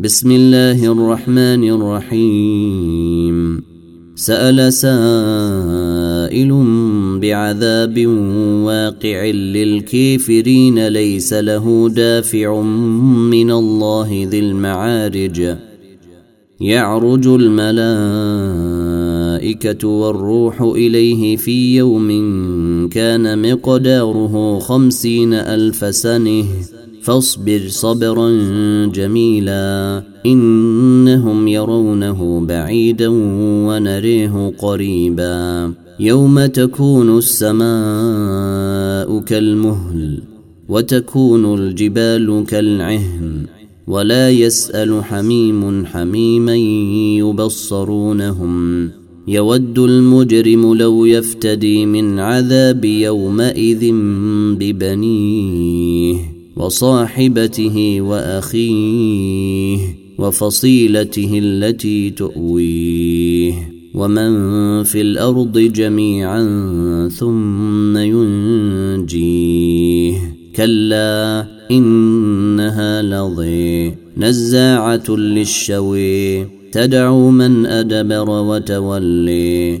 بسم الله الرحمن الرحيم. سأل سائل بعذاب واقع للكافرين ليس له دافع من الله ذي المعارج. يعرج الملائكة والروح إليه في يوم كان مقداره خمسين ألف سنة. فاصبر صبرا جميلا إنهم يرونه بعيدا ونريه قريبا يوم تكون السماء كالمهل وتكون الجبال كالعهن ولا يسأل حميم حميما يبصرونهم يود المجرم لو يفتدي من عذاب يومئذ ببنيه وصاحبته وأخيه وفصيلته التي تؤويه ومن في الأرض جميعا ثم ينجيه كلا إنها لظي نزاعة للشوي تدعو من أدبر وتولي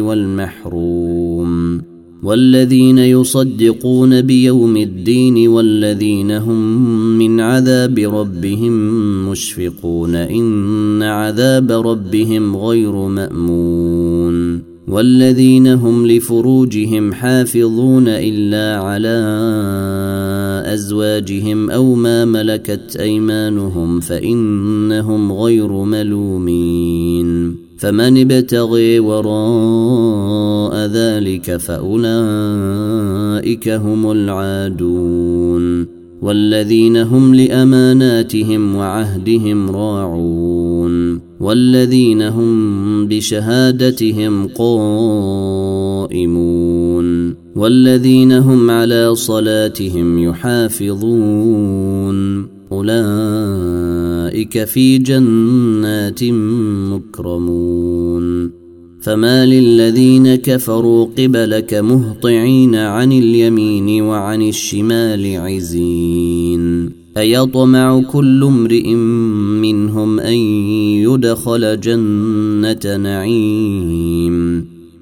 والمحروم والذين يصدقون بيوم الدين والذين هم من عذاب ربهم مشفقون إن عذاب ربهم غير مأمون والذين هم لفروجهم حافظون إلا على أزواجهم أو ما ملكت أيمانهم فإنهم غير ملومين فمن ابتغي وراء ذلك فأولئك هم العادون والذين هم لأماناتهم وعهدهم راعون والذين هم بشهادتهم قائمون والذين هم على صلاتهم يحافظون أولئك في جنات مكرمون. فما للذين كفروا قبلك مهطعين عن اليمين وعن الشمال عزين. أيطمع كل امرئ منهم أن يدخل جنة نعيم.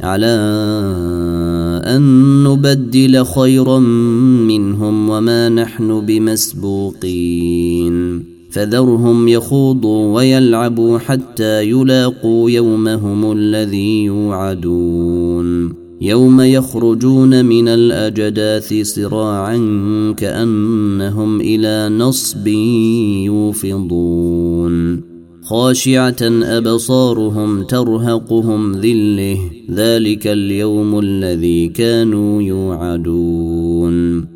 على أن نبدل خيرا منهم وما نحن بمسبوقين. فذرهم يخوضوا ويلعبوا حتى يلاقوا يومهم الذي يوعدون. يوم يخرجون من الأجداث صراعا كأنهم إلى نصب يوفضون. خاشعة أبصارهم ترهقهم ذلة. ذلك اليوم الذي كانوا يوعدون.